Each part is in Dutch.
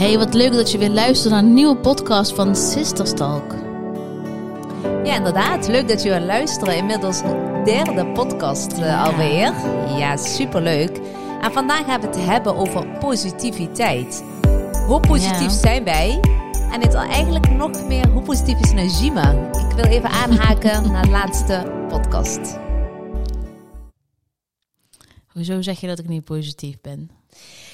Hey, wat leuk dat je weer luistert naar een nieuwe podcast van Sisterstalk. Ja, inderdaad. Leuk dat je weer luisteren. Inmiddels de derde podcast uh, alweer. Ja, superleuk. En vandaag gaan we het hebben over positiviteit. Hoe positief Ja. zijn wij? En het eigenlijk nog meer, hoe positief is Najima? Ik wil even aanhaken naar de laatste podcast. Hoezo zeg je dat ik niet positief ben?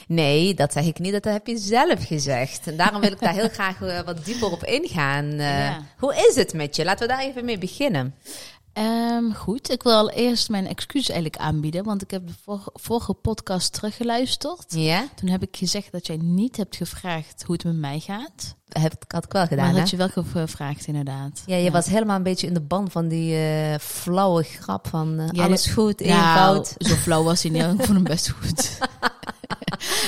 Nee, dat zeg ik niet. Dat heb je zelf gezegd. En daarom wil ik daar heel graag eh, wat dieper op ingaan. Eh, Ja. Hoe is het met je? Laten we daar even mee beginnen. Ehm, goed, ik wil allereerst mijn excuus eigenlijk aanbieden, want ik heb de vorige, vorige podcast teruggeluisterd. Ja, Toen heb ik gezegd dat jij niet hebt gevraagd hoe het met mij gaat. heb ik, had ik wel gedaan. maar hè? dat je wel gevraagd, inderdaad. Ja, je was helemaal een beetje in de ban van die eh, flauwe grap van Ja, alles goed, Nou, eenvoud. zo flauw was hij niet. Ik vond hem best goed.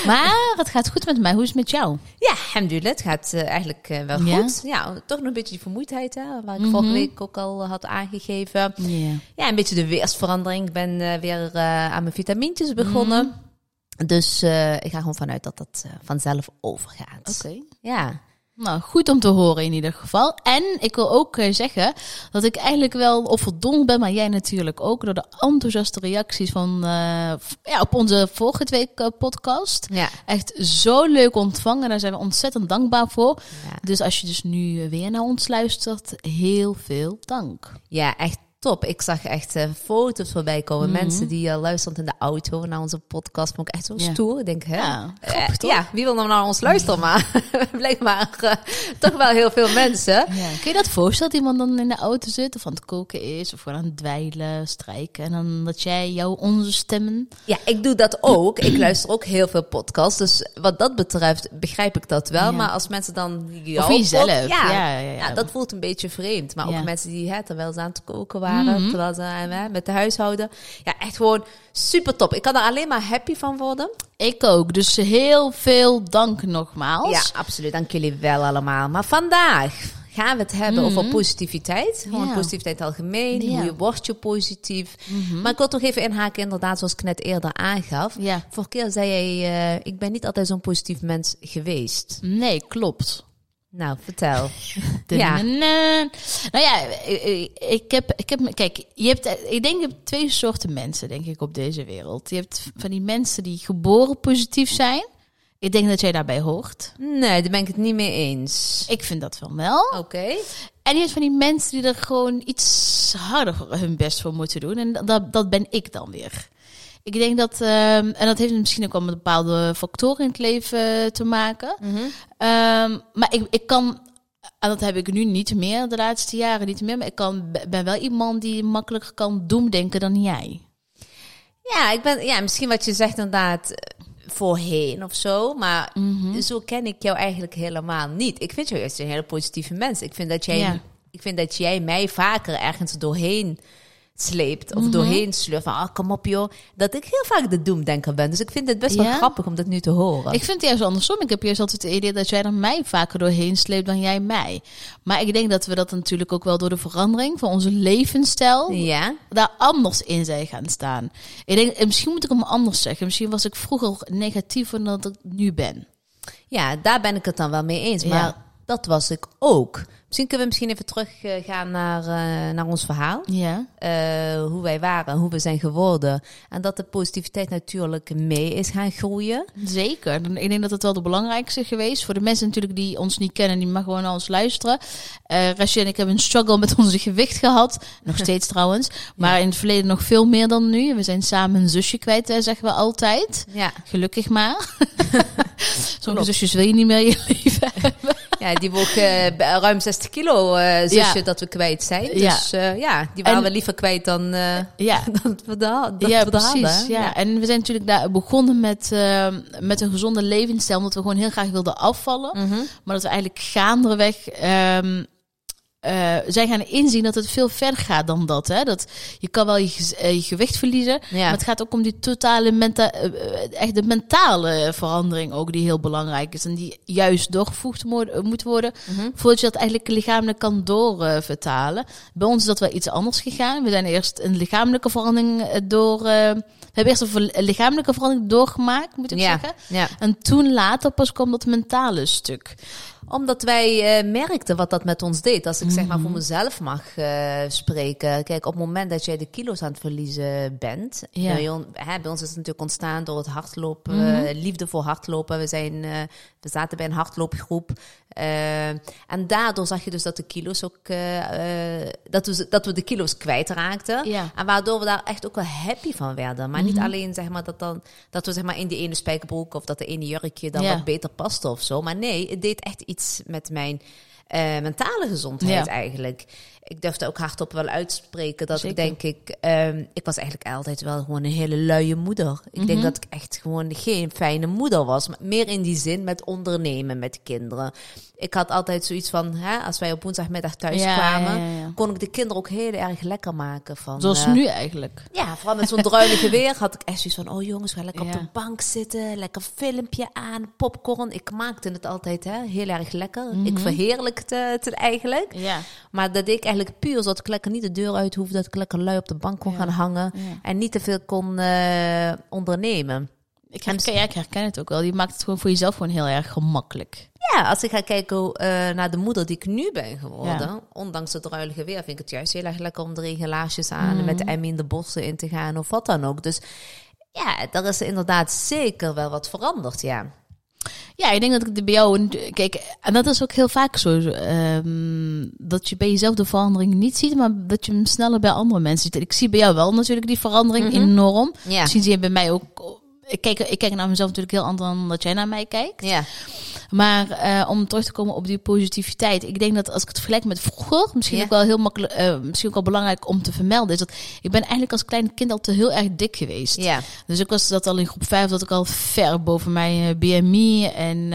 maar het gaat goed met mij. Hoe is het met jou? Ja, alhamdulillah, het gaat eh, eigenlijk eh, wel Ja? goed. Ja, toch nog een beetje die vermoeidheid, hè, waar ik Mhm. vorige week ook al eh, had aangegeven. Ja. Ja, een beetje de weersverandering. Ik ben weer aan mijn vitamintjes begonnen. Mhm. Dus ik ga gewoon vanuit dat dat vanzelf overgaat. Oké. Ja. Nou, goed om te horen in ieder geval. En ik wil ook eh, zeggen dat ik eigenlijk wel overdonderd ben, maar jij natuurlijk ook, door de enthousiaste reacties van, eh, ja, op onze vorige twee eh, podcast. Ja. Echt zo leuk ontvangen, daar zijn we ontzettend dankbaar voor. Ja. Dus als je dus nu weer naar ons luistert, heel veel dank. ja, echt top. Ik zag echt eh, foto's voorbij komen. Mhm. Mensen die uh, luisterend in de auto naar onze podcast. Vond ik echt zo Ja. stoer. Ik denk, hè? Ja, Eh, grappig ja, wie wil nou naar ons luisteren? Maar blijkbaar eh, toch wel heel veel mensen. Ja. Kun je dat voorstellen dat iemand dan in de auto zit of aan het koken is of gewoon aan het dweilen, strijken en dan dat jij jouw onze stemmen Ja, ik doe dat ook. Ik luister ook heel veel podcasts. Dus wat dat betreft begrijp ik dat wel. Maar als mensen dan jouw Of jezelf. pod- Ja, Ja, dat voelt een beetje vreemd. Maar ook mensen die hè, terwijl ze aan het koken waren, Mhm. terwijl ze hè, met de huishouden. Ja, echt gewoon super top. Ik kan er alleen maar happy van worden. Ik ook. Dus heel veel dank nogmaals. Ja, absoluut. Dank jullie wel allemaal. Maar vandaag gaan we het hebben Mhm. over positiviteit. Gewoon Ja. positiviteit algemeen. Ja. Hoe je wordt je positief. Mhm. Maar ik wil toch even inhaken, inderdaad, zoals ik net eerder aangaf. Ja. Vorige keer zei jij, eh, ik ben niet altijd zo'n positief mens geweest. Nee, klopt. Nou, vertel. Ja. Nou ja, ik, heb, ik heb, kijk, je hebt, ik denk, je hebt twee soorten mensen, denk ik, op deze wereld. Je hebt van die mensen die geboren positief zijn. Ik denk dat jij daarbij hoort. Nee, daar ben ik het niet mee eens. Ik vind dat wel wel. Oké. En je hebt van die mensen die er gewoon iets harder hun best voor moeten doen. En dat, dat ben ik dan weer. Ik denk dat, ehm, en dat heeft misschien ook wel met bepaalde factoren in het leven te maken. Mhm. Ehm, maar ik, ik kan, en dat heb ik nu niet meer, de laatste jaren niet meer. Maar ik kan, ben wel iemand die makkelijker kan doemdenken dan jij. Ja, ik ben, ja, misschien wat je zegt inderdaad eh, voorheen of zo. Maar zo ken ik jou eigenlijk helemaal niet. Ik vind jou juist een hele positieve mens. Ik vind dat jij, Ja. ik vind dat jij mij vaker ergens doorheen sleept of doorheen sleurt van, ah, kom op joh, dat ik heel vaak de doemdenker ben. Dus ik vind het best wel grappig om dat nu te horen. Ik vind het juist andersom. Ik heb juist altijd het idee dat jij er mij vaker doorheen sleept dan jij mij. Maar ik denk dat we dat natuurlijk ook wel door de verandering van onze levensstijl ja, daar anders in zijn gaan staan. Ik denk, en misschien moet ik hem anders zeggen. Misschien was ik vroeger negatiever dan dat ik nu ben. ja, daar ben ik het dan wel mee eens. Ja. Maar dat was ik ook. Misschien kunnen we misschien even teruggaan gaan naar, eh, naar ons verhaal. Ja. eh, hoe wij waren, hoe we zijn geworden. En dat de positiviteit natuurlijk mee is gaan groeien. Zeker. Ik denk dat het wel de belangrijkste geweest. Voor de mensen natuurlijk die ons niet kennen, die mag gewoon naar ons luisteren. Eh Rachel en ik hebben een struggle met onze gewicht gehad. Nog steeds trouwens. Maar in het verleden nog veel meer dan nu. We zijn samen een zusje kwijt, zeggen we altijd. Ja, Gelukkig maar. Sommige zusjes wil je niet meer in je leven hebben. Ja die woog eh, ruim 60 kilo, eh zusje, Ja. dat we kwijt zijn. Ja. Dus eh, ja, die waren En- we liever kwijt dan Ja, dat we da- dat ja, we precies. hadden. ja. en we zijn natuurlijk daar begonnen met, met een gezonde levensstijl, omdat we gewoon heel graag wilden afvallen. Mhm. Maar dat we eigenlijk gaandeweg ehm, eh, zijn gaan inzien dat het veel verder gaat dan dat. Hè? Dat je kan wel je, eh, je gewicht verliezen, Ja. maar het gaat ook om die totale menta eh, echt de mentale verandering ook die heel belangrijk is en die juist doorgevoegd mo- moet worden Mhm. voordat je dat eigenlijk lichamelijk kan doorvertalen. Bij ons is dat wel iets anders gegaan. We zijn eerst een lichamelijke verandering door. eh, we hebben eerst een lichamelijke verandering doorgemaakt, moet ik Ja, zeggen. ja. En toen later pas kwam dat mentale stuk. Omdat wij eh, merkten wat dat met ons deed. Als ik zeg Mhm. maar voor mezelf mag eh, spreken. Kijk, op het moment dat jij de kilo's aan het verliezen bent. Ja. Bij, on- hè, bij ons is het natuurlijk ontstaan door het hardlopen. Mhm. eh, liefde voor hardlopen. We, zijn, eh, we zaten bij een hardloopgroep. Eh, en daardoor zag je dus dat de kilo's ook... eh, eh, dat, we, dat we de kilo's kwijtraakten. Ja. En waardoor we daar echt ook wel happy van werden. Maar Mhm. niet alleen zeg maar, dat, dan, dat we zeg maar, in die ene spijkerbroek of dat de ene jurkje dan Ja. wat beter paste of zo. Maar nee, het deed echt iets met mijn mentale gezondheid Ja. eigenlijk. Ik durfde ook hardop wel uitspreken dat Zeker. ik denk ik... ehm, ik was eigenlijk altijd wel gewoon een hele luie moeder. Ik denk Mhm. dat ik echt gewoon geen fijne moeder was. Maar meer in die zin met ondernemen met kinderen. Ik had altijd zoiets van, hè, als wij op woensdagmiddag thuis Ja, kwamen... ja, ja, ja. kon ik de kinderen ook heel erg lekker maken. Van, Zoals eh, nu eigenlijk. ja, vooral met zo'n druilige weer had ik echt zoiets van... oh jongens, we gaan lekker op de bank zitten, lekker filmpje aan, popcorn. Ik maakte het altijd hè, heel erg lekker. Mhm. Ik verheerlijkte het eigenlijk. Ja. Maar dat deed ik eigenlijk puur zodat ik lekker niet de deur uit hoefde... dat ik lekker lui op de bank kon gaan hangen... En niet te veel kon eh, ondernemen. Ik herken, ja, ik herken het ook wel. Je maakt het gewoon voor jezelf gewoon heel erg gemakkelijk. Ja, als ik ga kijken eh, naar de moeder die ik nu ben geworden... ondanks het druilige weer vind ik het juist heel erg lekker... om de regelaarsjes aan Mhm. en met de Emmy in de bossen in te gaan of wat dan ook. Dus ja, daar is inderdaad zeker wel wat veranderd, ja. Ja, ik denk dat ik de bij jou... Kijk, en dat is ook heel vaak zo. ehm, dat je bij jezelf de verandering niet ziet, maar dat je hem sneller bij andere mensen ziet. Ik zie bij jou wel natuurlijk die verandering Mhm. enorm. Ja, Misschien zie je bij mij ook... Ik kijk, ik kijk naar mezelf natuurlijk heel anders dan dat jij naar mij kijkt. ja, Maar eh, om terug te komen op die positiviteit. Ik denk dat als ik het vergelijk met vroeger, misschien Ja. ook wel heel makkelijk, eh, misschien ook wel belangrijk om te vermelden, is dat ik ben eigenlijk als klein kind al te heel erg dik geweest. ja. Dus ik was dat al in groep 5, dat ik al ver boven mijn eh, BMI. En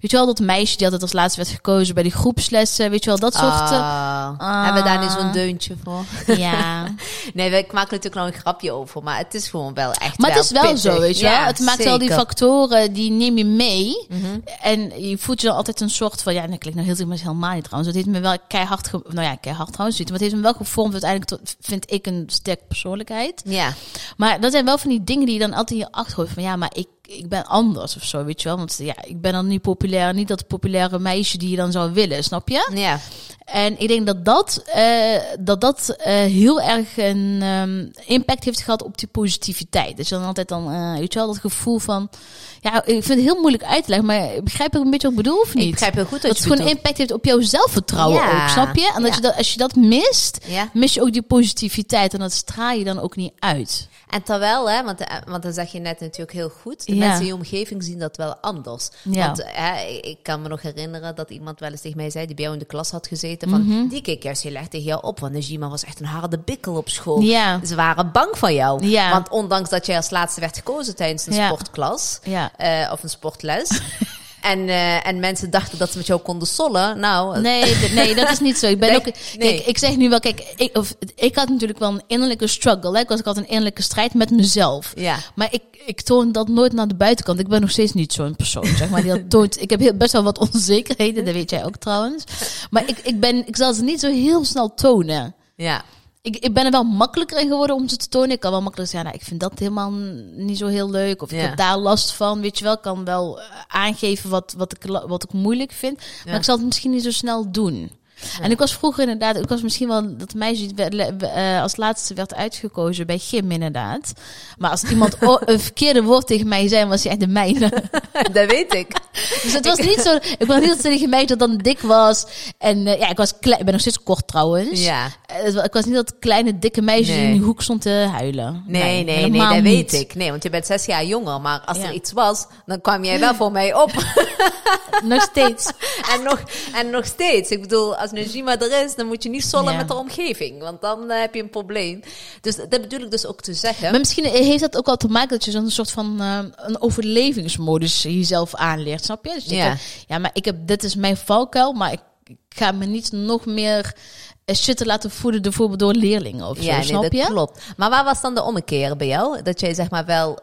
weet je wel, dat meisje die altijd als laatste werd gekozen bij die groepslessen, weet je wel, dat soort. Ah, Hebben we daar nu zo'n Ah. deuntje voor? ja. Nee, we- ik maak er natuurlijk nou een grapje over, maar het is gewoon wel echt Maar het is wel pittig. zo, weet je Ja. Het maakt wel die factoren, die neem je mee. Mhm. En je voelt je dan altijd een soort van, ja, dat klinkt nou heel, maar helemaal niet trouwens. Het heeft me wel keihard, ge- nou ja, keihard trouwens maar het heeft me wel gevormd uiteindelijk tot, vind ik, een sterke persoonlijkheid. Ja, Maar dat zijn wel van die dingen die je dan altijd in je achterhoofd van, ja, maar ik, ik ben anders of zo, weet je wel. Want ja, ik ben dan niet populair, niet dat populaire meisje die je dan zou willen, snap je? ja. En ik denk dat dat, eh, dat, dat eh, heel erg een ehm, impact heeft gehad op die positiviteit. Dus dan altijd dan, eh, weet je wel, dat gevoel van... Ja, ik vind het heel moeilijk uit te leggen, maar begrijp ik een beetje wat ik bedoel of niet? Ik begrijp heel goed dat het gewoon impact heeft op jouw zelfvertrouwen Ja. ook, snap je? En dat Ja. je dat, als je dat mist, Ja. mis je ook die positiviteit. En dat straal je dan ook niet uit. En terwijl, hè, want, want dan zeg je net natuurlijk heel goed, de mensen in je omgeving zien dat wel anders. Want hè, ik kan me nog herinneren dat iemand wel eens tegen mij zei, die bij jou in de klas had gezeten, van Mhm. die keek juist heel erg tegen jou op, want Najima was echt een harde bikkel op school. Ze waren bang van jou. Want ondanks dat jij als laatste werd gekozen tijdens een sportklas, eh, of een sportles, en, eh, en mensen dachten dat ze met jou konden sollen, nou... Nee, d- nee, dat is niet zo. Ik ben Nee, ook. nee. Kijk, ik zeg nu wel, kijk, ik, of, ik had natuurlijk wel een innerlijke struggle. Hè? Ik, was, ik had een innerlijke strijd met mezelf. Ja. Maar ik, ik toon dat nooit naar de buitenkant. Ik ben nog steeds niet zo'n persoon, zeg maar. Die dat toont. Ik heb heel, best wel wat onzekerheden, dat weet jij ook trouwens. Maar ik, ik, ben, ik zal ze niet zo heel snel tonen. Ja. Ik, ik ben er wel makkelijker in geworden om ze te tonen. Ik kan wel makkelijk zeggen, nou, ik vind dat helemaal niet zo heel leuk. Of ik Ja. heb daar last van, weet je wel. Ik kan wel eh, aangeven wat, wat, ik, wat ik moeilijk vind. Maar ik zal het misschien niet zo snel doen. En ik was vroeger inderdaad, ik was misschien wel dat meisje eh, als laatste werd uitgekozen bij gym inderdaad. Maar als iemand een verkeerde woord tegen mij zei, was hij echt de mijne. dat weet ik. Dus het was niet zo, ik was niet dat tegen mij dat dan dik was. En eh, ja, ik was klein, ik ben nog steeds kort trouwens. Ja. Eh, Ik was niet dat kleine, dikke meisje die in die hoek stond te huilen. Nee, nee, nee, dat niet. weet ik. Nee, want je bent zes jaar jonger. Maar als Ja. er iets was, dan kwam jij wel voor mij op. Nog steeds. en, nog, en nog steeds. Ik bedoel, als Najima er is, dan moet je niet sollen Ja. met de omgeving. Want dan eh, heb je een probleem. Dus dat bedoel ik dus ook te zeggen. Maar misschien heeft dat ook wel te maken dat je zo'n soort van eh, een overlevingsmodus jezelf aanleert, snap je? Dus Ja. ja, maar ik heb, dit is mijn valkuil, maar ik ik ga me niet nog meer eh, shit te laten voeden, bijvoorbeeld door leerlingen of zo, Ja, nee, snap dat je? klopt. Maar waar was dan de ommekeer bij jou? Dat jij zeg maar wel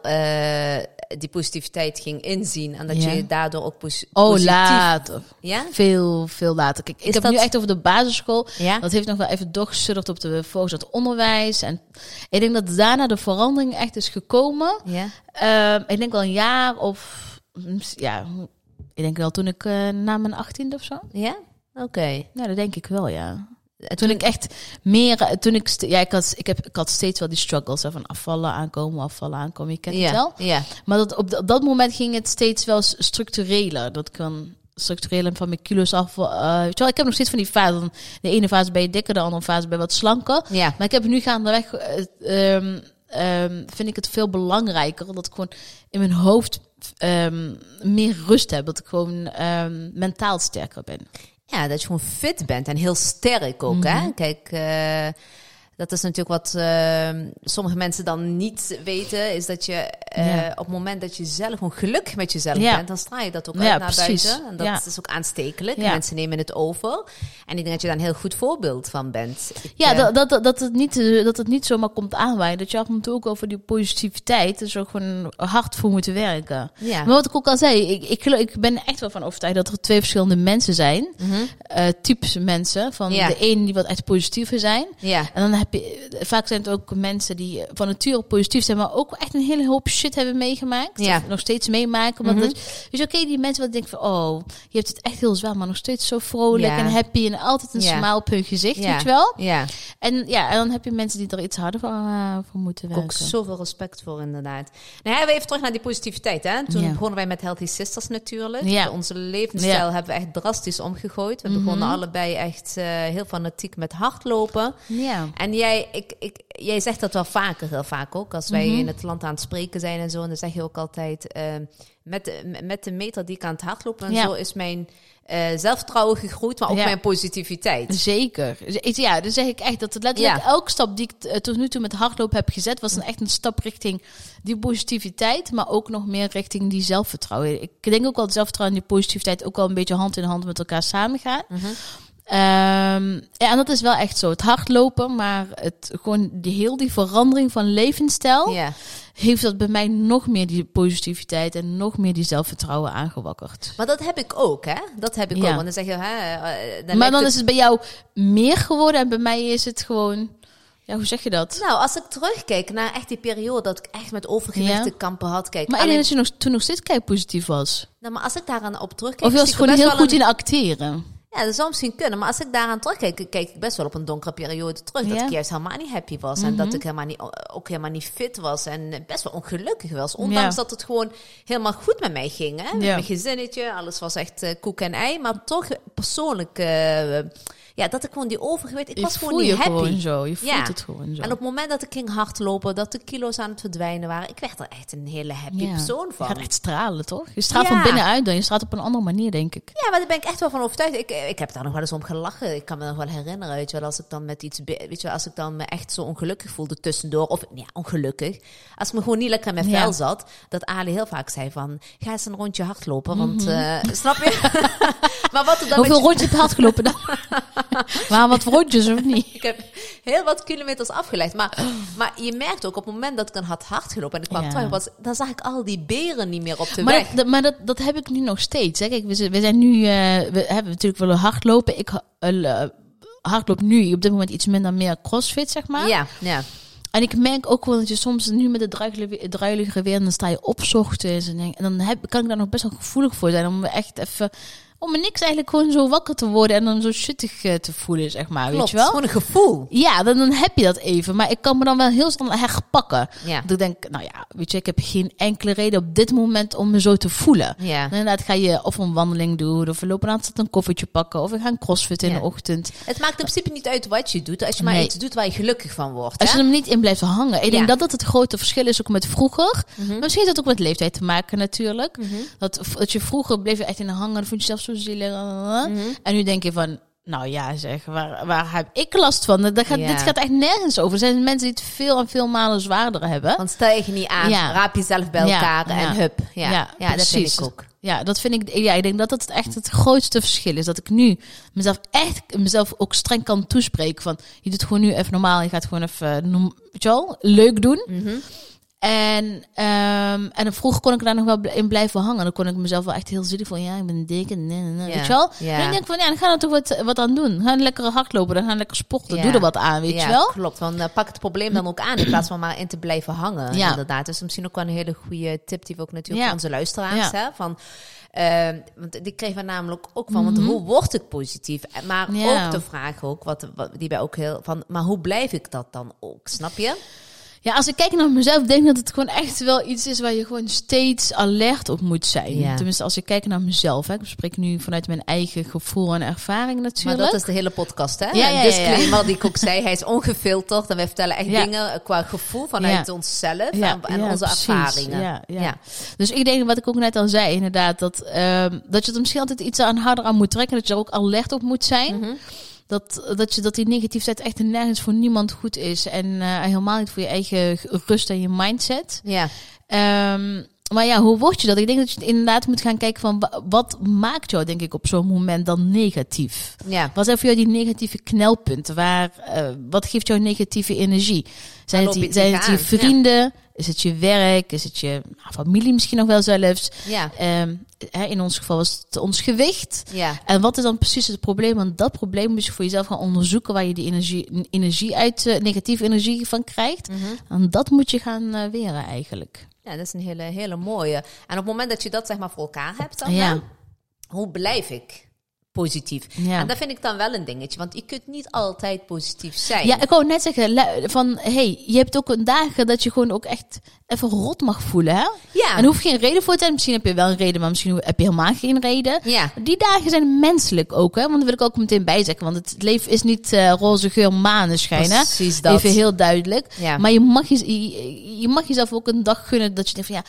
die positiviteit ging inzien en dat Ja. je daardoor ook Oh, positief... later. Ja? Veel, veel later. Kijk, ik Is heb dat- nu echt over de basisschool. Ja? Dat heeft nog wel even doorgesudderd op de voorgezet onderwijs. En ik denk dat daarna de verandering echt is gekomen. Ja? Ehm, ik denk wel een jaar of... Ja, ik denk wel toen ik eh, na mijn achttiende of zo. Ja? Oké. Ja, dat denk ik wel, ja. En Toen ik echt meer, eh, toen ik, ja, ik had, ik heb, ik had steeds wel die struggles hè, van afvallen, aankomen, afvallen, aankomen. Je kent het wel. ja. Maar dat, op, op dat moment ging het steeds wel structureler. Dat kan structureel van mijn kilo's af. eh weet je wel, ik heb nog steeds van die fase. De ene fase ben je dikker, de andere fase ben je wat slanker. Ja. Maar ik heb nu gaandeweg, eh, ehm, vind ik het veel belangrijker dat ik gewoon in mijn hoofd ehm, meer rust heb. Dat ik gewoon mentaal sterker ben. Ja, dat je gewoon fit bent en heel sterk ook. Mhm. Hè? Kijk, eh, dat is natuurlijk wat eh, sommige mensen dan niet weten. Is dat je eh, Ja. op het moment dat je zelf gewoon gelukkig met jezelf Ja. bent, dan straal je dat ook Ja, uit naar precies. buiten. En dat is ook aanstekelijk. Mensen nemen het over. En ik denk dat je daar een heel goed voorbeeld van bent. Ik, Ja, eh, dat, dat, dat, het niet, dat het niet zomaar komt aanwaaien. Dat je af en toe ook over die positiviteit, dus ook gewoon hard voor moet werken. ja. Maar wat ik ook al zei, ik, ik, ik ben echt wel van overtuigd dat er twee verschillende mensen zijn. Eh types mensen. Van de ene die wat echt positiever zijn. ja. En dan heb je, vaak zijn het ook mensen die van nature positief zijn, maar ook echt een hele hoop shit hebben meegemaakt. Ja. Of nog steeds meemaken. Want Mhm. dat, dus oké, die mensen wat denken van, oh, je hebt het echt heel zwaar, maar nog steeds zo vrolijk Ja. en happy en altijd een Ja. smile op hun gezicht, Ja. weet je wel? Ja, En ja, en dan heb je mensen die er iets harder voor, eh, voor moeten werken. ook zoveel respect voor inderdaad. Nou, we even terug naar die positiviteit. Hè? Toen begonnen wij met Healthy Sisters natuurlijk. Ja. Onze levensstijl hebben we echt drastisch omgegooid. We Mhm. begonnen allebei echt eh, heel fanatiek met hardlopen. Ja. En jij, ik, ik, jij zegt dat wel vaker, heel vaak ook. Als wij Mhm. in het land aan het spreken zijn en zo, dan zeg je ook altijd... eh, met, de, met de meter die ik aan het hardlopen en Ja. zo is mijn eh, zelfvertrouwen gegroeid, maar ook Ja. mijn positiviteit. Zeker. Ja, dan zeg ik echt dat het letterlijk Ja. elke stap die ik eh, tot nu toe met hardlopen heb gezet, was een echt een stap richting die positiviteit, maar ook nog meer richting die zelfvertrouwen. Ik denk ook wel dat zelfvertrouwen en die positiviteit ook wel een beetje hand in hand met elkaar samengaan. Mhm. Ehm, ja, en dat is wel echt zo. Het hardlopen, maar het gewoon die heel die verandering van levensstijl Ja. heeft dat bij mij nog meer die positiviteit en nog meer die zelfvertrouwen aangewakkerd. Maar dat heb ik ook, hè? Dat heb ik Ja. ook. Want dan zeg je, hè, eh, dan maar dan het- is het bij jou meer geworden en bij mij is het gewoon, ja, hoe zeg je dat? Nou, als ik terugkijk naar echt die periode dat ik echt met overgewicht Ja. te kampen had. Kijk, Maar alleen- dat je nog, toen nog steeds kei positief was. nou, maar als ik daaraan op terugkijk... Of je was gewoon heel goed een- in acteren. Ja, dat zou misschien kunnen. Maar als ik daaraan terugkijk, kijk ik best wel op een donkere periode terug. Dat Ja. ik juist helemaal niet happy was. En dat ik helemaal niet, ook helemaal niet fit was. En best wel ongelukkig was. Ondanks Ja. dat het gewoon helemaal goed met mij ging. Hè? Met Ja. mijn gezinnetje, alles was echt eh, koek en ei. Maar toch persoonlijk... eh, ja, dat ik gewoon die overgewicht... Ik Je was gewoon niet je happy. gewoon zo. Je voelt het gewoon zo. En op het moment dat ik ging hardlopen, dat de kilo's aan het verdwijnen waren, ik werd er echt een hele happy persoon Je van. gaat echt stralen, toch? Je straalt van binnenuit dan. Je straalt op een andere manier, denk ik. Ja, maar daar ben ik echt wel van overtuigd. Ik, ik heb daar nog wel eens om gelachen. Ik kan me nog wel herinneren, weet je wel, als ik dan met iets, weet je wel, als ik dan me echt zo ongelukkig voelde tussendoor, of ja, ongelukkig, als ik me gewoon niet lekker in mijn Ja. vel zat, dat Ali heel vaak zei van, ga eens een rondje hardlopen, want, eh, snap je? maar wat er dan Mhm. Hoeveel met- rondjes heb je hard gelopen dan? maar wat rondjes of niet? ik heb heel wat kilometers afgelegd. Maar, maar je merkt ook op het moment dat ik dan had hard gelopen en ik kwam Ja. terug, was, dan zag ik al die beren niet meer op de Maar, weg. dat, maar dat, dat heb ik nu nog steeds. Hè. Kijk, we, zijn- we zijn nu, eh, we hebben natuurlijk willen hardlopen. Ik uh, hardloop nu op dit moment iets minder meer crossfit, zeg maar. Ja, ja. En ik merk ook wel dat je soms nu met het druilige, druilige weer, dan sta je op ochtends en, denk- en dan heb, kan ik daar nog best wel gevoelig voor zijn om echt even, om niks eigenlijk gewoon zo wakker te worden en dan zo shittig eh, te voelen, zeg maar, Klopt, weet je wel? gewoon een gevoel. Ja, dan, dan heb je dat even, maar ik kan me dan wel heel snel herpakken. Ja. Ik denk, nou ja, weet je, ik heb geen enkele reden op dit moment om me zo te voelen. Ja. En inderdaad ga je of een wandeling doen, of we lopen aan het een koffietje pakken, of we gaan crossfit in Ja. de ochtend. Het maakt in principe niet uit wat je doet, als je maar Nee. iets doet waar je gelukkig van wordt. Als je hè? er niet in blijft hangen. Ik denk dat dat het grote verschil is ook met vroeger. Mhm. Misschien heeft dat ook met leeftijd te maken natuurlijk. Mhm. Dat, dat je vroeger bleef je echt in hangen, dan vond je jezelf zo zielig. Mhm. En nu denk je van, nou ja zeg, waar, waar heb ik last van? Dat gaat, Ja. Dit gaat echt nergens over. Er zijn mensen die het veel en veel malen zwaarder hebben. Want stel je niet aan, Ja. raap jezelf bij elkaar ja. en hup. Ja, Ja, dat vind ik ook. Ja, dat vind ik. Ja, ik denk dat dat echt het grootste verschil is. Dat ik nu mezelf echt mezelf ook streng kan toespreken. Van je doet gewoon nu even normaal. Je gaat gewoon even noem, weet je wel, leuk doen. Mhm. En, um, en dan vroeger kon ik daar nog wel in blijven hangen. Dan kon ik mezelf wel echt heel zielig van, ja, ik ben dik en nee, nee, weet je wel. Ja. En ik denk van, ja, dan gaan we er toch wat, wat aan doen. Gaan lekker hardlopen, dan gaan we lekker sporten. Ja. Doe er wat aan, weet ja, je wel. klopt. Want eh, pak het probleem dan ook aan in plaats van maar in te blijven hangen. Ja. Inderdaad. Dus misschien ook wel een hele goede tip die we ook natuurlijk voor onze luisteraars hè, van. ehm, want die kregen we namelijk ook van, want hoe word ik positief? En Maar Mhm. Ook de vraag ook, wat, wat die wij ook heel van, maar hoe blijf ik dat dan ook? Snap je? Ja, als ik kijk naar mezelf, denk ik dat het gewoon echt wel iets is waar je gewoon steeds alert op moet zijn. Ja. Tenminste, als ik kijk naar mezelf. Hè. Ik spreek nu vanuit mijn eigen gevoel en ervaring natuurlijk. Maar dat is de hele podcast, hè? Ja, ja, disclaimer die ik ook zei. Hij is ongefilterd en wij vertellen echt dingen qua gevoel vanuit onszelf en, en onze precies. ervaringen. Ja. Dus ik denk, wat ik ook net al zei, inderdaad, dat, ehm, dat je er misschien altijd iets aan harder aan moet trekken. Dat je er ook alert op moet zijn. Mhm. Dat, dat, je, dat die negativiteit echt nergens voor niemand goed is. En eh, helemaal niet voor je eigen rust en je mindset. Ja. Ehm, maar ja, hoe word je dat? Ik denk dat je inderdaad moet gaan kijken van wa- wat maakt jou, denk ik, op zo'n moment dan negatief? ja. Wat zijn voor jou die negatieve knelpunten? Waar, eh, wat geeft jou negatieve energie? Zijn het, die, zijn het je vrienden? Is het je werk? Is het je nou, familie misschien nog wel zelfs? Ja. Ehm, in ons geval was het ons gewicht. Ja. En wat is dan precies het probleem? Want dat probleem moet je voor jezelf gaan onderzoeken waar je die energie, energie uit, eh, negatieve energie van krijgt. Mhm. En dat moet je gaan eh, weren eigenlijk. Ja, dat is een hele, hele mooie. En op het moment dat je dat zeg maar voor elkaar hebt, dan Ja. hoe blijf ik positief? Ja. En dat vind ik dan wel een dingetje, want je kunt niet altijd positief zijn. Ja, ik wou net zeggen, van hey, je hebt ook een dagen dat je gewoon ook echt even rot mag voelen, hè? Ja. En hoeft geen reden voor te zijn. Misschien heb je wel een reden, maar misschien heb je helemaal geen reden. Ja. Die dagen zijn menselijk ook, hè? Want dat wil ik ook meteen bijzeggen. Want het leven is niet eh, roze geur maneschijn, hè? Precies dat. Even heel duidelijk. Ja. Maar je mag, je, je mag jezelf ook een dag gunnen dat je denkt van ja,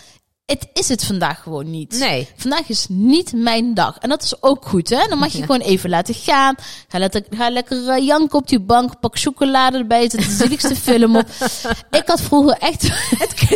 het is het vandaag gewoon niet. Nee. Vandaag is niet mijn dag. En dat is ook goed, hè? Dan mag je gewoon even laten gaan. Ga, lekker, ga lekker eh, janken op die bank. Pak chocolade erbij. Zet de zieligste film op. Ik had vroeger echt...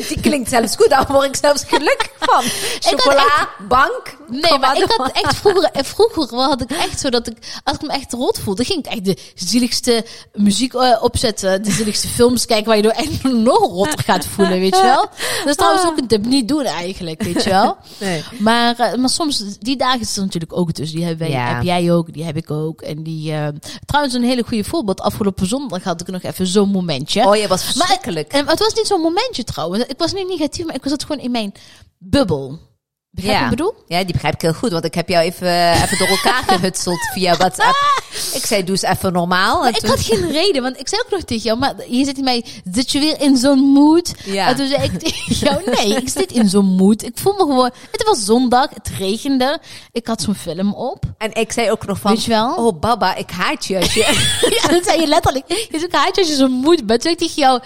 Die klinkt zelfs goed, daar word ik zelfs gelukkig van. Chocola, bank. Nee, maar ik had echt vroeger, eh, vroeger had ik echt zo dat ik, als ik me echt rot voelde, ging ik echt de zieligste muziek eh, opzetten, de zieligste films kijken waar je door echt nog rotter gaat voelen, weet je wel. Dat is trouwens ook een tip, niet doen eigenlijk, weet je wel. Nee. Maar, eh, maar soms, die dagen is er natuurlijk ook dus. Die hebben wij, Ja. heb jij ook, die heb ik ook. En die, eh, trouwens een hele goede voorbeeld. Afgelopen zondag had ik nog even zo'n momentje. Oh, je was Maar verschrikkelijk. En het was niet zo'n momentje trouwens. Ik was niet negatief, maar ik was het gewoon in mijn bubbel. Begrijp je wat ik bedoel? Ja, die begrijp ik heel goed. Want ik heb jou even, even door elkaar gehutseld via WhatsApp. Ik zei, doe eens even normaal. En ik toen- had geen reden, want ik zei ook nog tegen jou, maar je zit in mij, zit je weer in zo'n mood? Ja. En toen zei ik tegen jou, nee, ik zit in zo'n mood. Ik voel me gewoon, het was zondag, het regende, ik had zo'n film op. En ik zei ook nog van, Weet je wel? oh baba, ik haat je. als je- Ja, dat zei je letterlijk. Je zegt, haat je als je zo'n mood bent. Toen zei ik tegen jou,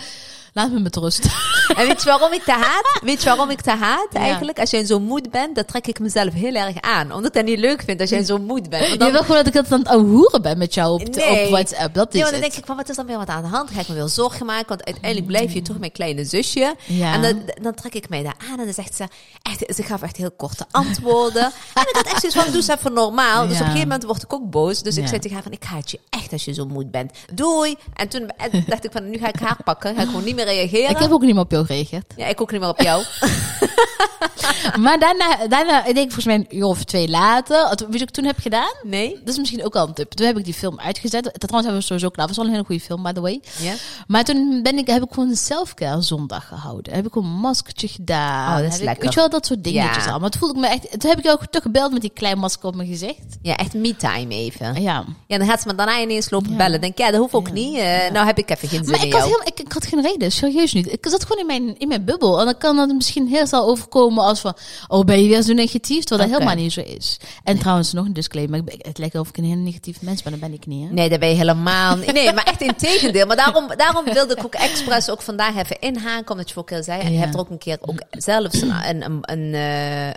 laat me met rust. en weet je waarom ik te haat? Weet je waarom ik te haat Ja. eigenlijk? Als jij in zo'n moed bent, dan trek ik mezelf heel erg aan. Omdat ik dat niet leuk vind als jij in zo'n moed bent. Want dan, Je wil gewoon dat ik dat aan het ahoeren ben met jou op, Nee. op WhatsApp. Dat is Ja, dan het. denk ik van, wat is dan weer wat aan de hand? Ga ik me weer zorgen maken? Want uiteindelijk blijf je toch mijn kleine zusje. Ja. En dan, dan trek ik mij daar aan en dan zegt ze, echt, ze gaf echt heel korte antwoorden. en ik had echt zoiets van, doe eens even normaal. Dus op een gegeven moment word ik ook boos. Dus ik zei tegen haar van, ik haat je echt als je zo moed bent. Doei. En toen en dacht ik van, nu ga ik haar pakken. Ga ik gewoon niet meer reageren. Ik heb ook niet meer op jou gereageerd. Ja, ik ook niet meer op jou. Maar daarna, daarna, ik denk volgens mij een uur of twee later, weet je wat ik toen heb gedaan? Nee? Dat is misschien ook wel een tip. Toen heb ik die film uitgezet. Trouwens hebben we sowieso klaar. Het was wel een hele goede film, by the way. Ja? Maar toen ben ik, heb ik gewoon een selfcare zondag gehouden. Heb ik een maskertje gedaan. Oh, dat is Heb ik- lekker. Weet je wel, dat soort dingetjes Ja. allemaal. Maar toen voelde ik me echt... Toen heb ik jou ook toch gebeld met die klein masker op mijn gezicht. Ja, echt me-time even. Ja. Ja, dan gaat ze me daarna ineens lopen Ja. bellen. Denk, ja, dat hoeft ook niet. Eh, Nou heb ik even geen zin Maar in ik had, jou. heel, ik, ik had geen reden, serieus niet. Ik zat gewoon in mijn, in mijn bubbel. En dan kan dat misschien heel snel overkomen als van... Oh, ben je weer zo negatief? Terwijl dat helemaal niet zo is. En trouwens, nog een disclaimer. Ik ben- Het lijkt of ik een heel negatief mens ben. Dat ben ik niet, hè? Nee, dat ben je helemaal niet. Nee, maar echt in tegendeel. Maar daarom, daarom wilde ik ook expres ook vandaag even inhaken. Omdat je vorige keer zei. En je hebt er ook een keer ook zelfs een, een, een, een,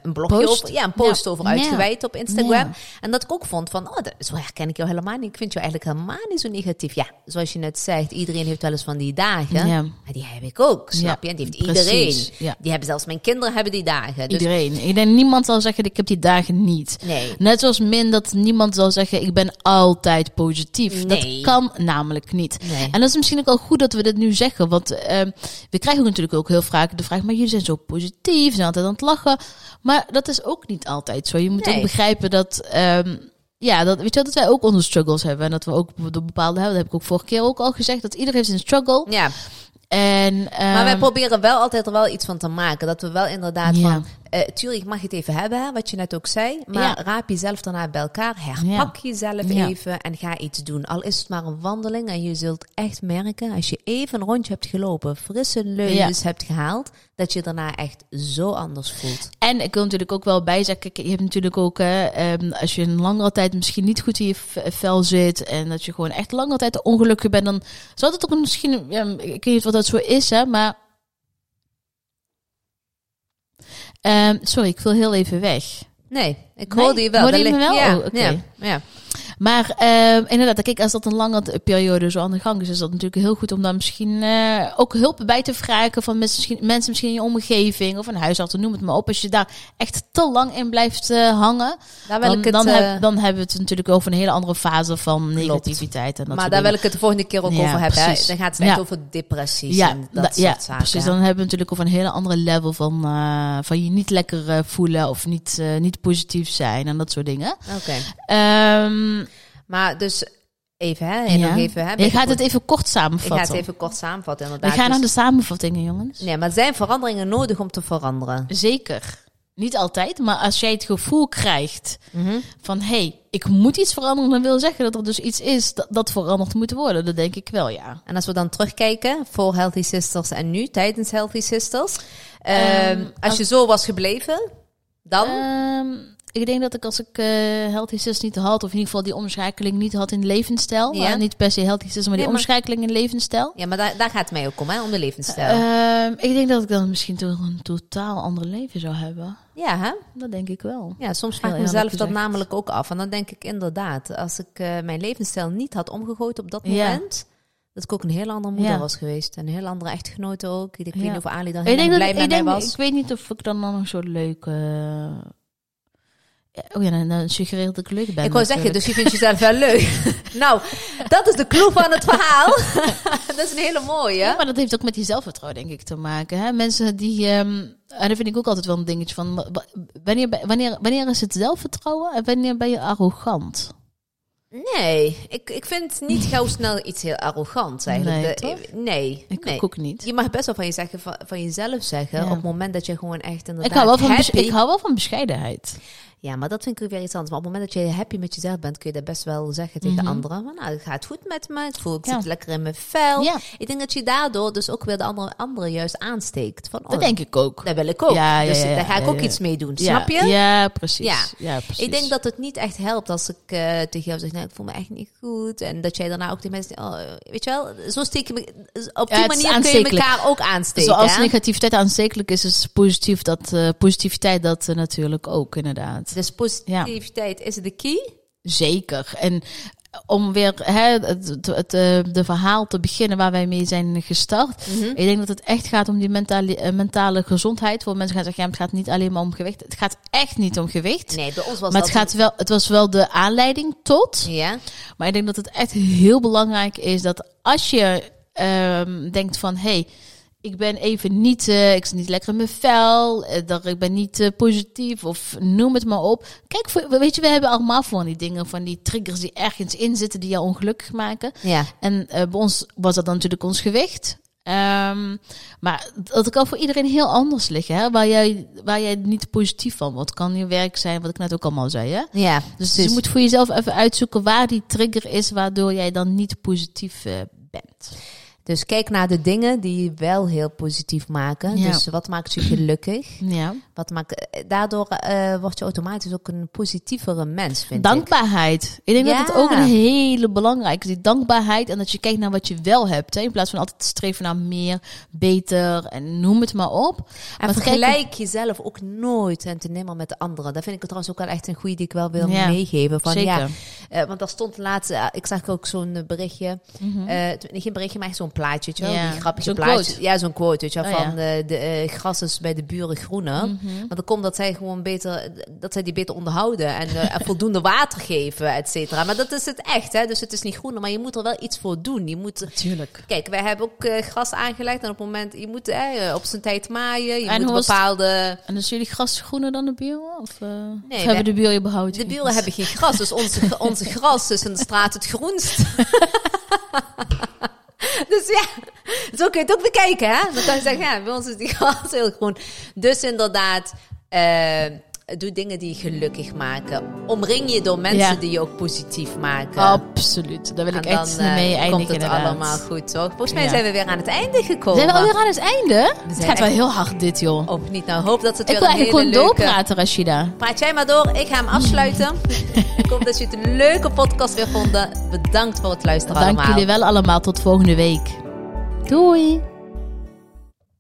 eh, blogje Post? over. Ja, een post Ja. over Ja. uitgewijd op Instagram. Ja. En dat ik ook vond van, oh, dat, zo herken ik jou helemaal niet. Ik vind jou eigenlijk helemaal niet zo negatief. Ja, zoals je net zegt, iedereen heeft wel eens van die dagen. Ja. Maar die heb ik ook, snap Ja, je? Die heeft precies, iedereen. ja. Die hebben zelfs mijn kinderen hebben die dagen. Dus Iedereen. Ik denk niemand zal zeggen, ik heb die dagen niet. nee. Net zoals min dat niemand zal zeggen, ik ben altijd positief. Nee. Dat kan namelijk niet. Nee. En dat is misschien ook wel goed dat we dit nu zeggen. Want ehm, we krijgen ook natuurlijk ook heel vaak de vraag, maar jullie zijn zo positief, zijn altijd aan het lachen. Maar dat is ook niet altijd zo. Je moet ook begrijpen dat... ehm, ja, dat, weet je wel, dat wij ook onze struggles hebben. En dat we ook door bepaalde hebben. Dat heb ik ook vorige keer ook al gezegd. Dat iedereen heeft een struggle. Ja, En, maar wij ehm, proberen wel altijd er wel iets van te maken. Dat we wel inderdaad Ja. van... eh tuurlijk mag je het even hebben, hè, wat je net ook zei. Maar Ja. raap jezelf daarna bij elkaar. Herpak jezelf Ja. even en ga iets doen. Al is het maar een wandeling. En je zult echt merken, als je even een rondje hebt gelopen... frisse leugens hebt gehaald... dat je daarna echt zo anders voelt. En ik wil natuurlijk ook wel bijzeggen, je hebt natuurlijk ook, hè, ehm, als je een langere tijd misschien niet goed in je vel zit en dat je gewoon echt langere tijd ongelukkig bent, dan zou het ook misschien, ik weet niet wat dat zo is, hè, maar... Ehm, sorry, ik viel heel even weg. Nee, ik Nee? hoorde je wel. Hoorde je me wel? Ja, Oh, oké. ja, ja. Maar ehm, inderdaad, kijk, als dat een lange periode zo aan de gang is, is dat natuurlijk heel goed om daar misschien eh, ook hulp bij te vragen van mensen misschien, mensen misschien in je omgeving of een huisarts, noem het maar op. Als je daar echt te lang in blijft eh, hangen, Daar wil dan, ik het, dan, eh, heb- dan hebben we het natuurlijk over een hele andere fase van negativiteit. En dat maar daar wil ik het de volgende keer ook Ja, over hebben. hè. Dan gaat het echt Ja. over depressies ja, en dat da- soort ja, zaken. precies. Dan hebben we natuurlijk over een hele andere level van, van je niet lekker voelen of niet, niet positief zijn en dat soort dingen. Oké. Ehm Maar dus even, hè. En ja. nog even, hè. Je gaat het even kort Ik ga samenvatten. het even kort samenvatten, We inderdaad. gaan naar Dus- de samenvattingen, jongens. Nee, maar zijn veranderingen nodig om te veranderen. Zeker. Niet altijd, maar als jij het gevoel krijgt Mhm. van hé, hey, ik moet iets veranderen, dan wil zeggen dat er dus iets is dat, dat veranderd moet worden. Dat denk ik wel, ja. En als we dan terugkijken voor Healthy Sisters en nu, tijdens Healthy Sisters. ehm, Ehm, als als- je zo was gebleven, dan... Ehm, ik denk dat ik als ik eh healthy sis niet had, of in ieder geval die omschakeling niet had in levensstijl, Ja. eh, niet per se healthy sis, maar die maar- omschakeling in levensstijl. ja, maar daar, daar gaat het mij ook om, hè, om de levensstijl. Ehm, ik denk dat ik dan misschien toch een totaal ander leven zou hebben. ja, hè? Dat denk ik wel. Ja, soms vraag ik mezelf dat namelijk ook af. En dan denk ik inderdaad, als ik eh, mijn levensstijl niet had omgegooid op dat Ja. moment... Dat ik ook een heel andere moeder Ja. was geweest. En een heel andere echtgenote ook. Ik weet Ja. niet of Ali dan heel blij mij was. ik weet niet of ik dan nog zo leuk. Oh ja, dan, dan suggereer dat ik leuk ben. Ik wou zeggen, dus je vindt jezelf wel leuk. nou, dat is de clue van het verhaal. dat is een hele mooie. Ja, maar dat heeft ook met je zelfvertrouwen, denk ik, te maken. Hè? Mensen die. ehm en dat vind ik ook altijd wel een dingetje van. wa- wa- Wanneer, wanneer, wanneer is het zelfvertrouwen en wanneer ben je arrogant? Nee, ik, ik vind niet gauw snel iets heel arrogants eigenlijk. Nee, De- nee, Ik nee. ook niet. Je mag best wel van, je zeggen, van, van jezelf zeggen Ja. op het moment dat je gewoon echt inderdaad Ik hou, wel van happy... ik hou wel van bescheidenheid. Ja, maar dat vind ik weer iets anders. Maar op het moment dat je happy met jezelf bent, kun je dat best wel zeggen tegen Mhm. anderen. Van, nou, het gaat goed met me, ik voel, ik Ja. zit lekker in mijn vel. Ja, Ik denk dat je daardoor dus ook weer de andere, andere juist aansteekt. Van, oh, dat denk ik ook. dat wil ik ook. Ja, ja, dus daar ga ik ook iets mee doen, snap je? Ja, precies. Ja. Precies. Ik denk dat het niet echt helpt als ik eh, tegen jou zeg, nou, ik voel me echt niet goed. En dat jij daarna ook tegen mensen oh, weet je wel, zo steek je me, op die het manier kun je elkaar ook aansteken. Zoals hè? negativiteit aanstekelijk is, is positief dat, eh, positiviteit dat eh, natuurlijk ook, inderdaad. Dus positiviteit is de key. Zeker. En om weer hè, het, het, het, eh, de verhaal te beginnen waar wij mee zijn gestart. Mhm. Ik denk dat het echt gaat om die mentale, eh, mentale gezondheid. Voor mensen gaan zeggen, ja, het gaat niet alleen maar om gewicht. Het gaat echt niet om gewicht. Nee, bij ons was maar het, gaat wel, het was wel de aanleiding tot. Ja, Maar ik denk dat het echt heel belangrijk is dat als je ehm, denkt van... Hey, ik ben even niet, eh, ik zit niet lekker in mijn vel, eh, dat ik ben niet eh, positief of noem het maar op. Kijk, voor, weet je, we hebben allemaal van die dingen, van die triggers die ergens in zitten die jou ongelukkig maken. ja. En bij ons was dat dan natuurlijk ons gewicht. Ehm, maar dat kan voor iedereen heel anders liggen. Hè? Waar, jij, waar jij niet positief van wordt. Kan je werk zijn, wat ik net ook allemaal zei. Hè? Ja, Dus je moet voor jezelf even uitzoeken waar die trigger is, waardoor jij dan niet positief bent. Dus kijk naar de dingen die je wel heel positief maken. Ja. Dus wat maakt je gelukkig? Ja. Wat maakt, daardoor eh, word je automatisch ook een positievere mens, vind ik. Dankbaarheid. Ik denk Ja. dat het ook een hele belangrijke is. Die dankbaarheid en dat je kijkt naar wat je wel hebt. Hè? In plaats van altijd te streven naar meer, beter en noem het maar op. En vergelijk jezelf ook nooit en te nimmer met de anderen. Dat vind ik trouwens ook wel echt een goede die ik wel wil Ja, meegeven. Van, Zeker. Ja, eh, want daar stond laatst, eh, ik zag ook zo'n berichtje, Mhm. eh, t- geen berichtje, maar echt zo'n plaatje, Ja, die grappige quote. Ja, zo'n quote, weet je Oh, van eh, de eh, gras is bij de buren groener. Mhm. Want dan komt dat zij gewoon beter, dat zij die beter onderhouden en, eh, en voldoende water geven, et cetera. Maar dat is het echt, hè. Dus het is niet groener, maar je moet er wel iets voor doen. Je moet, Natuurlijk. kijk, wij hebben ook eh, gras aangelegd en op het moment, je moet eh, op zijn tijd maaien. Je En moet het? bepaalde... En is jullie gras groener dan de buren? Of, eh, of wij- hebben de buren je behouden? De buren hebben geen gras, dus onze, onze gras is in de straat het groenst. dus ja, zo kun je het ook bekijken, hè? Dan kan je zeggen, ja, bij ons is die gras heel groen. Dus inderdaad, eh, doe dingen die je gelukkig maken. Omring je door mensen Ja. die je ook positief maken. Absoluut. Daar wil ik en echt dan eh, mee eindigen komt het inderdaad. allemaal goed, toch? Volgens mij Ja. zijn we weer aan het einde gekomen. Zijn we alweer aan het einde? Het gaat wel heel hard dit, joh. Of niet nou, hoop dat het ik weer wil een eigenlijk hele gewoon leuke... doorpraten, Rashida. Praat jij maar door, ik ga hem afsluiten. ik hoop dat je het een leuke podcast weer vonden. Bedankt voor het luisteren Dank allemaal. jullie wel allemaal. Tot volgende week. Doei.